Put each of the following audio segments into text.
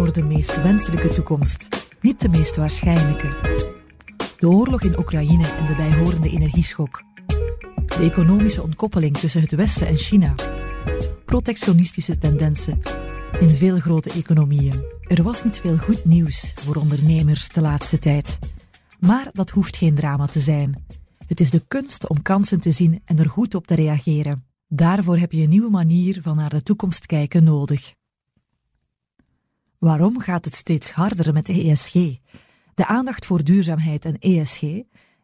voor de meest wenselijke toekomst, niet de meest waarschijnlijke. De oorlog in Oekraïne en de bijhorende energieschok. De economische ontkoppeling tussen het Westen en China. Protectionistische tendensen in veel grote economieën. Er was niet veel goed nieuws voor ondernemers de laatste tijd. Maar dat hoeft geen drama te zijn. Het is de kunst om kansen te zien en er goed op te reageren. Daarvoor heb je een nieuwe manier van naar de toekomst kijken nodig. Waarom gaat het steeds harder met ESG? De aandacht voor duurzaamheid en ESG,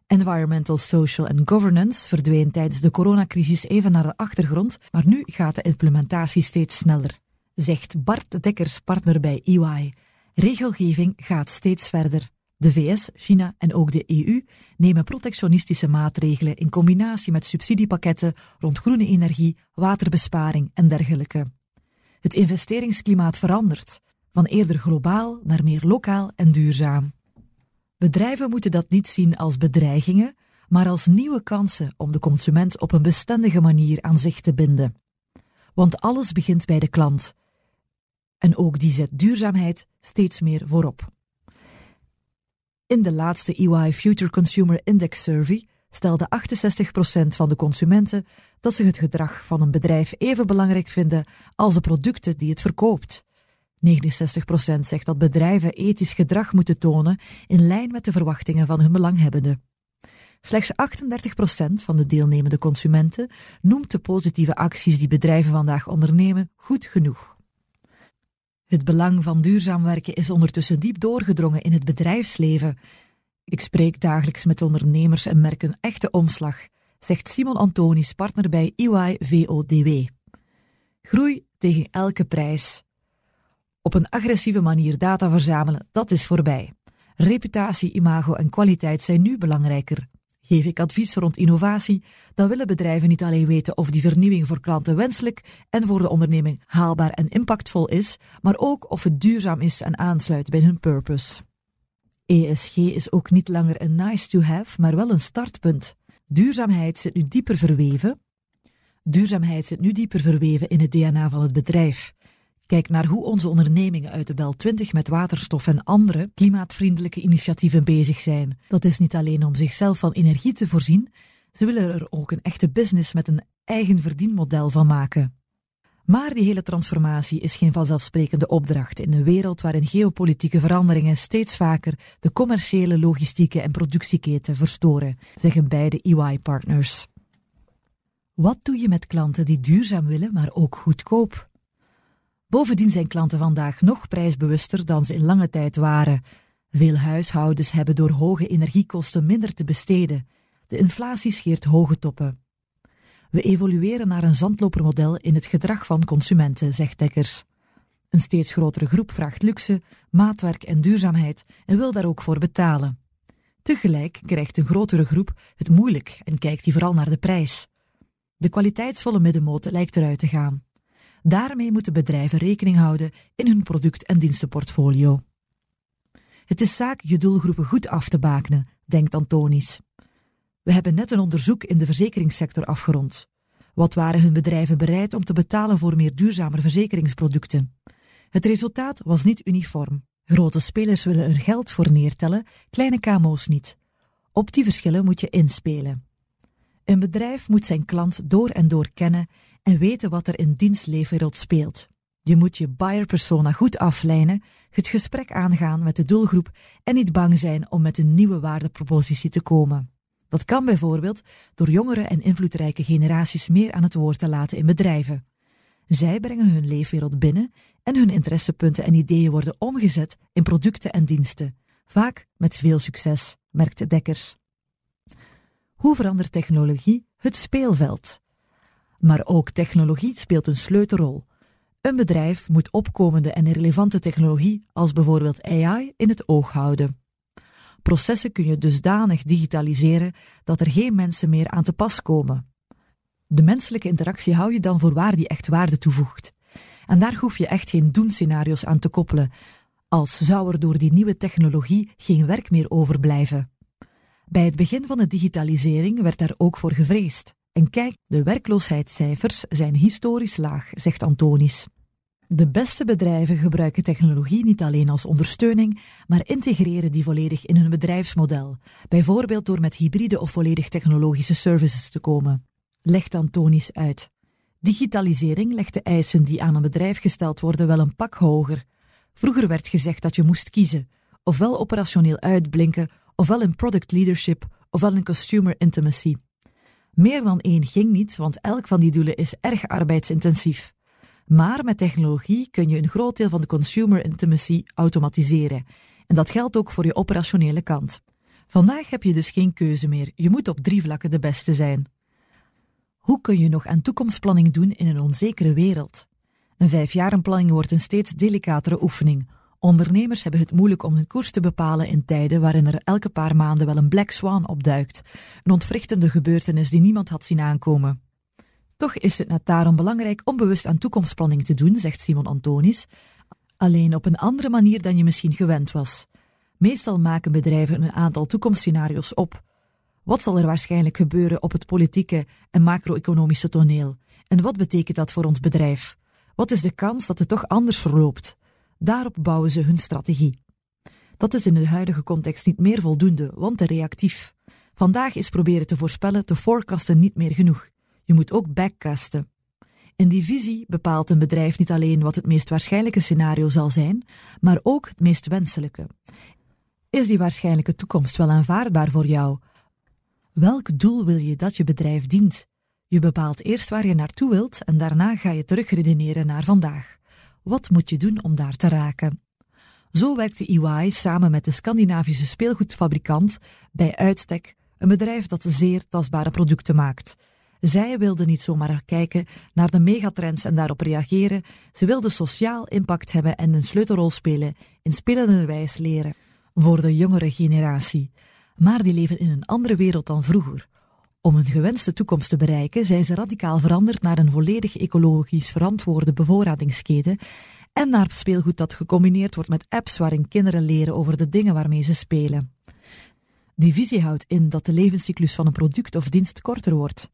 Environmental, Social and Governance, verdween tijdens de coronacrisis even naar de achtergrond, maar nu gaat de implementatie steeds sneller, zegt Bart Dekkers, partner bij EY. Regelgeving gaat steeds verder. De VS, China en ook de EU nemen protectionistische maatregelen in combinatie met subsidiepakketten rond groene energie, waterbesparing en dergelijke. Het investeringsklimaat verandert, van eerder globaal naar meer lokaal en duurzaam. Bedrijven moeten dat niet zien als bedreigingen, maar als nieuwe kansen om de consument op een bestendige manier aan zich te binden. Want alles begint bij de klant. En ook die zet duurzaamheid steeds meer voorop. In de laatste EY Future Consumer Index Survey stelde 68% van de consumenten dat ze het gedrag van een bedrijf even belangrijk vinden als de producten die het verkoopt. 69% zegt dat bedrijven ethisch gedrag moeten tonen in lijn met de verwachtingen van hun belanghebbenden. Slechts 38% van de deelnemende consumenten noemt de positieve acties die bedrijven vandaag ondernemen goed genoeg. Het belang van duurzaam werken is ondertussen diep doorgedrongen in het bedrijfsleven. Ik spreek dagelijks met ondernemers en merk een echte omslag, zegt Simon Antonis, partner bij EY VODW. Groei tegen elke prijs. Op een agressieve manier data verzamelen, dat is voorbij. Reputatie, imago en kwaliteit zijn nu belangrijker. Geef ik advies rond innovatie, dan willen bedrijven niet alleen weten of die vernieuwing voor klanten wenselijk en voor de onderneming haalbaar en impactvol is, maar ook of het duurzaam is en aansluit bij hun purpose. ESG is ook niet langer een nice to have, maar wel een startpunt. Duurzaamheid zit nu dieper verweven. Duurzaamheid zit nu dieper verweven in het DNA van het bedrijf. Kijk naar hoe onze ondernemingen uit de Bel 20 met waterstof en andere klimaatvriendelijke initiatieven bezig zijn. Dat is niet alleen om zichzelf van energie te voorzien, ze willen er ook een echte business met een eigen verdienmodel van maken. Maar die hele transformatie is geen vanzelfsprekende opdracht in een wereld waarin geopolitieke veranderingen steeds vaker de commerciële, logistieke en productieketen verstoren, zeggen beide EY-partners. Wat doe je met klanten die duurzaam willen, maar ook goedkoop? Bovendien zijn klanten vandaag nog prijsbewuster dan ze in lange tijd waren. Veel huishoudens hebben door hoge energiekosten minder te besteden. De inflatie scheert hoge toppen. We evolueren naar een zandlopermodel in het gedrag van consumenten, zegt Dekkers. Een steeds grotere groep vraagt luxe, maatwerk en duurzaamheid en wil daar ook voor betalen. Tegelijk krijgt een grotere groep het moeilijk en kijkt die vooral naar de prijs. De kwaliteitsvolle middenmoot lijkt eruit te gaan. Daarmee moeten bedrijven rekening houden in hun product- en dienstenportfolio. Het is zaak je doelgroepen goed af te bakenen, denkt Antonis. We hebben net een onderzoek in de verzekeringssector afgerond. Wat waren hun bedrijven bereid om te betalen voor meer duurzame verzekeringsproducten? Het resultaat was niet uniform. Grote spelers willen er geld voor neertellen, kleine KMO's niet. Op die verschillen moet je inspelen. Een bedrijf moet zijn klant door en door kennen en weten wat er in dienstleefwereld speelt. Je moet je buyer persona goed aflijnen, het gesprek aangaan met de doelgroep en niet bang zijn om met een nieuwe waardepropositie te komen. Dat kan bijvoorbeeld door jongere en invloedrijke generaties meer aan het woord te laten in bedrijven. Zij brengen hun leefwereld binnen en hun interessepunten en ideeën worden omgezet in producten en diensten, vaak met veel succes, merkt Dekkers. Hoe verandert technologie het speelveld? Maar ook technologie speelt een sleutelrol. Een bedrijf moet opkomende en relevante technologie, als bijvoorbeeld AI, in het oog houden. Processen kun je dusdanig digitaliseren dat er geen mensen meer aan te pas komen. De menselijke interactie hou je dan voor waar die echt waarde toevoegt. En daar hoef je echt geen doemscenario's aan te koppelen, als zou er door die nieuwe technologie geen werk meer overblijven. Bij het begin van de digitalisering werd daar ook voor gevreesd. En kijk, de werkloosheidscijfers zijn historisch laag, zegt Antonis. De beste bedrijven gebruiken technologie niet alleen als ondersteuning, maar integreren die volledig in hun bedrijfsmodel, bijvoorbeeld door met hybride of volledig technologische services te komen. Legt Antonisch uit. Digitalisering legt de eisen die aan een bedrijf gesteld worden wel een pak hoger. Vroeger werd gezegd dat je moest kiezen, ofwel operationeel uitblinken, ofwel in product leadership, ofwel in consumer intimacy. Meer dan één ging niet, want elk van die doelen is erg arbeidsintensief. Maar met technologie kun je een groot deel van de consumer intimacy automatiseren. En dat geldt ook voor je operationele kant. Vandaag heb je dus geen keuze meer. Je moet op drie vlakken de beste zijn. Hoe kun je nog aan toekomstplanning doen in een onzekere wereld? Een vijfjarenplanning wordt een steeds delicatere oefening. Ondernemers hebben het moeilijk om hun koers te bepalen in tijden waarin er elke paar maanden wel een black swan opduikt, een ontwrichtende gebeurtenis die niemand had zien aankomen. Toch is het net daarom belangrijk om bewust aan toekomstplanning te doen, zegt Simon Antonis, alleen op een andere manier dan je misschien gewend was. Meestal maken bedrijven een aantal toekomstscenario's op. Wat zal er waarschijnlijk gebeuren op het politieke en macro-economische toneel? En wat betekent dat voor ons bedrijf? Wat is de kans dat het toch anders verloopt? Daarop bouwen ze hun strategie. Dat is in de huidige context niet meer voldoende, want te reactief. Vandaag is proberen te voorspellen, te forecasten niet meer genoeg. Je moet ook backcasten. In die visie bepaalt een bedrijf niet alleen wat het meest waarschijnlijke scenario zal zijn, maar ook het meest wenselijke. Is die waarschijnlijke toekomst wel aanvaardbaar voor jou? Welk doel wil je dat je bedrijf dient? Je bepaalt eerst waar je naartoe wilt en daarna ga je terugredeneren naar vandaag. Wat moet je doen om daar te raken? Zo werkte EY samen met de Scandinavische speelgoedfabrikant bij uitstek een bedrijf dat zeer tastbare producten maakt. Zij wilden niet zomaar kijken naar de megatrends en daarop reageren. Ze wilden sociaal impact hebben en een sleutelrol spelen in spelende wijs leren voor de jongere generatie. Maar die leven in een andere wereld dan vroeger. Om een gewenste toekomst te bereiken zijn ze radicaal veranderd naar een volledig ecologisch verantwoorde bevoorradingsketen en naar speelgoed dat gecombineerd wordt met apps waarin kinderen leren over de dingen waarmee ze spelen. Die visie houdt in dat de levenscyclus van een product of dienst korter wordt.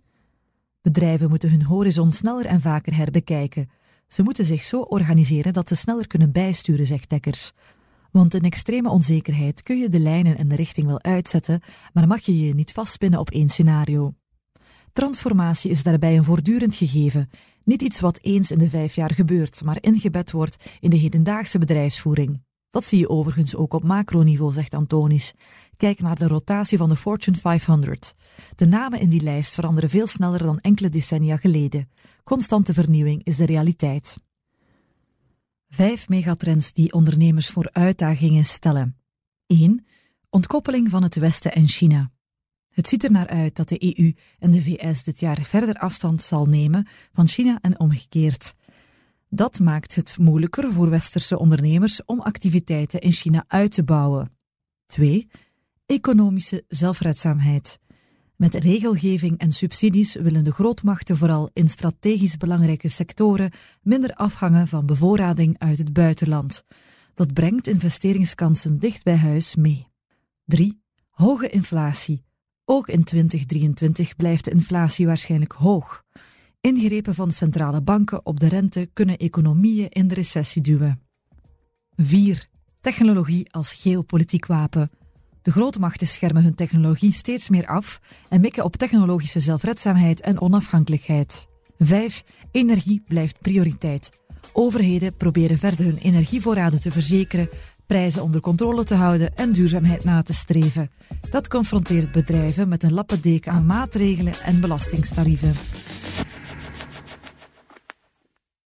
Bedrijven moeten hun horizon sneller en vaker herbekijken. Ze moeten zich zo organiseren dat ze sneller kunnen bijsturen, zegt Dekkers. Want in extreme onzekerheid kun je de lijnen en de richting wel uitzetten, maar mag je je niet vastpinnen op één scenario. Transformatie is daarbij een voortdurend gegeven, niet iets wat eens in de vijf jaar gebeurt, maar ingebed wordt in de hedendaagse bedrijfsvoering. Dat zie je overigens ook op macroniveau, zegt Antonis. Kijk naar de rotatie van de Fortune 500. De namen in die lijst veranderen veel sneller dan enkele decennia geleden. Constante vernieuwing is de realiteit. Vijf megatrends die ondernemers voor uitdagingen stellen. 1. Ontkoppeling van het Westen en China. Het ziet er naar uit dat de EU en de VS dit jaar verder afstand zal nemen van China en omgekeerd. Dat maakt het moeilijker voor westerse ondernemers om activiteiten in China uit te bouwen. 2. Economische zelfredzaamheid. Met regelgeving en subsidies willen de grootmachten vooral in strategisch belangrijke sectoren minder afhangen van bevoorrading uit het buitenland. Dat brengt investeringskansen dicht bij huis mee. 3. Hoge inflatie. Ook in 2023 blijft de inflatie waarschijnlijk hoog. Ingrepen van centrale banken op de rente kunnen economieën in de recessie duwen. 4. Technologie als geopolitiek wapen. De grote machten schermen hun technologie steeds meer af en mikken op technologische zelfredzaamheid en onafhankelijkheid. 5. Energie blijft prioriteit. Overheden proberen verder hun energievoorraden te verzekeren, prijzen onder controle te houden en duurzaamheid na te streven. Dat confronteert bedrijven met een lappendeken aan maatregelen en belastingtarieven.